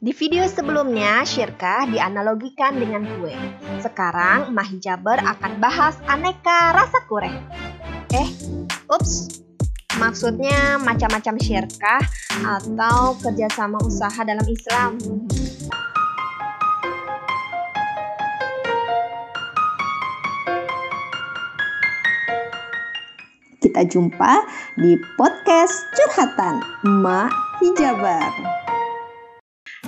Di video sebelumnya, syirkah dianalogikan dengan kue. Sekarang, Mah Hijaber akan bahas aneka rasa kue. Eh, ups, maksudnya macam-macam syirkah atau kerjasama usaha dalam Islam. Kita jumpa di podcast Curhatan Mak Hijabar.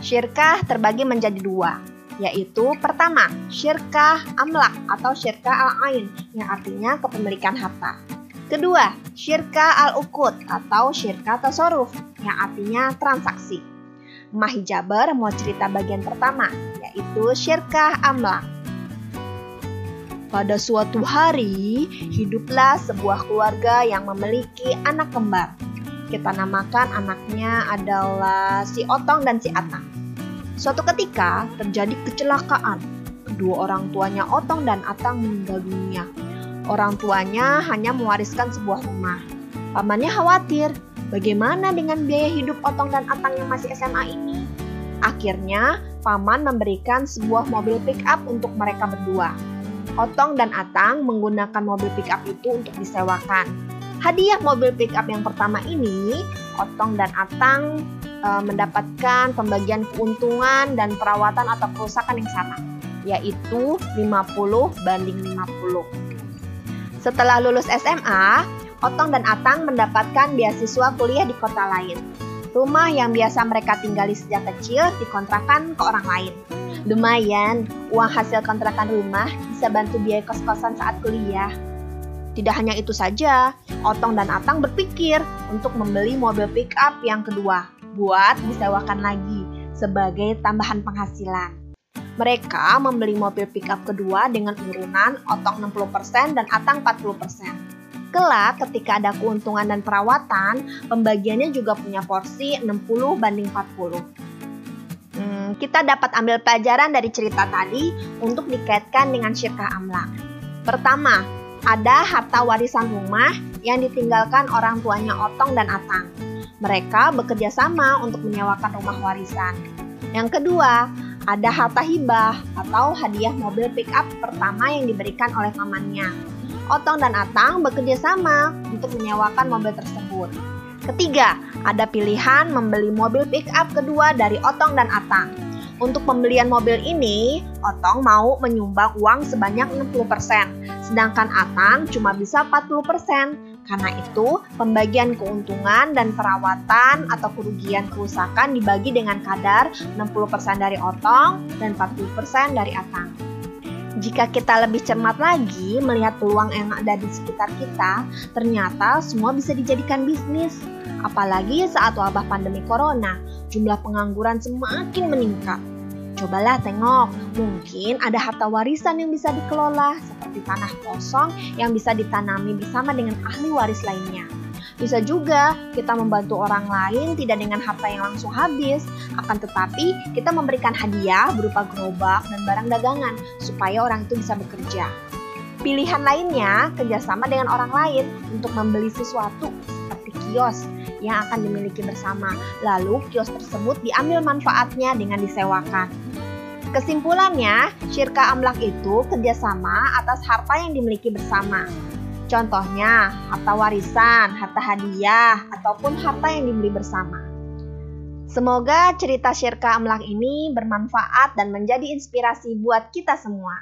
Syirkah terbagi menjadi dua, yaitu pertama, syirkah amlak atau syirkah al-ain yang artinya kepemilikan harta. Kedua, syirkah al-ukut atau syirkah tasarruf yang artinya transaksi. Mahijaber mau cerita bagian pertama, yaitu syirkah amlak. Pada suatu hari, hiduplah sebuah keluarga yang memiliki anak kembar. Kita namakan anaknya adalah si Otong dan si Atang. Suatu ketika terjadi kecelakaan. Kedua orang tuanya Otong dan Atang meninggal dunia. Orang tuanya hanya mewariskan sebuah rumah. Pamannya khawatir, bagaimana dengan biaya hidup Otong dan Atang yang masih SMA ini? Akhirnya, paman memberikan sebuah mobil pick up untuk mereka berdua. Otong dan Atang menggunakan mobil pickup itu untuk disewakan. Hadiah mobil pickup yang pertama ini, Otong dan Atang e, mendapatkan pembagian keuntungan dan perawatan atau kerusakan yang sama, yaitu 50 banding 50. Setelah lulus SMA, Otong dan Atang mendapatkan beasiswa kuliah di kota lain. Rumah yang biasa mereka tinggali sejak kecil dikontrakan ke orang lain. Lumayan, uang hasil kontrakan rumah bisa bantu biaya kos-kosan saat kuliah. Tidak hanya itu saja, Otong dan Atang berpikir untuk membeli mobil pick up yang kedua buat disewakan lagi sebagai tambahan penghasilan. Mereka membeli mobil pick up kedua dengan urunan Otong 60% dan Atang 40%. Kelak ketika ada keuntungan dan perawatan, pembagiannya juga punya porsi 60 banding 40 kita dapat ambil pelajaran dari cerita tadi untuk dikaitkan dengan syirkah amlak. Pertama, ada harta warisan rumah yang ditinggalkan orang tuanya Otong dan Atang. Mereka bekerja sama untuk menyewakan rumah warisan. Yang kedua, ada harta hibah atau hadiah mobil pick up pertama yang diberikan oleh pamannya. Otong dan Atang bekerja sama untuk menyewakan mobil tersebut. Ketiga, ada pilihan membeli mobil pick up kedua dari Otong dan Atang. Untuk pembelian mobil ini, Otong mau menyumbang uang sebanyak 60%, sedangkan Atang cuma bisa 40%. Karena itu, pembagian keuntungan dan perawatan atau kerugian kerusakan dibagi dengan kadar 60% dari Otong dan 40% dari Atang. Jika kita lebih cermat lagi melihat peluang yang ada di sekitar kita, ternyata semua bisa dijadikan bisnis. Apalagi saat wabah pandemi corona, jumlah pengangguran semakin meningkat. Cobalah tengok, mungkin ada harta warisan yang bisa dikelola, seperti tanah kosong yang bisa ditanami bersama dengan ahli waris lainnya. Bisa juga kita membantu orang lain tidak dengan harta yang langsung habis, akan tetapi kita memberikan hadiah berupa gerobak dan barang dagangan supaya orang itu bisa bekerja. Pilihan lainnya kerjasama dengan orang lain untuk membeli sesuatu seperti kios yang akan dimiliki bersama. Lalu kios tersebut diambil manfaatnya dengan disewakan. Kesimpulannya, syirka amlak itu kerjasama atas harta yang dimiliki bersama. Contohnya, harta warisan, harta hadiah, ataupun harta yang dibeli bersama. Semoga cerita Syirka Amlak ini bermanfaat dan menjadi inspirasi buat kita semua.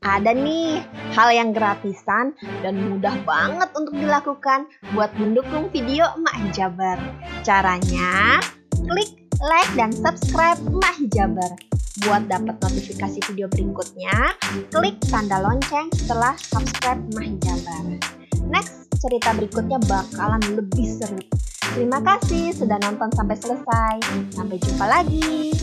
Ada nih hal yang gratisan dan mudah banget untuk dilakukan buat mendukung video Emak Hijaber. Caranya, klik like dan subscribe Emak Hijaber Buat dapat notifikasi video berikutnya, klik tanda lonceng setelah subscribe Mahijabar. Next, cerita berikutnya bakalan lebih seru. Terima kasih sudah nonton sampai selesai. Sampai jumpa lagi.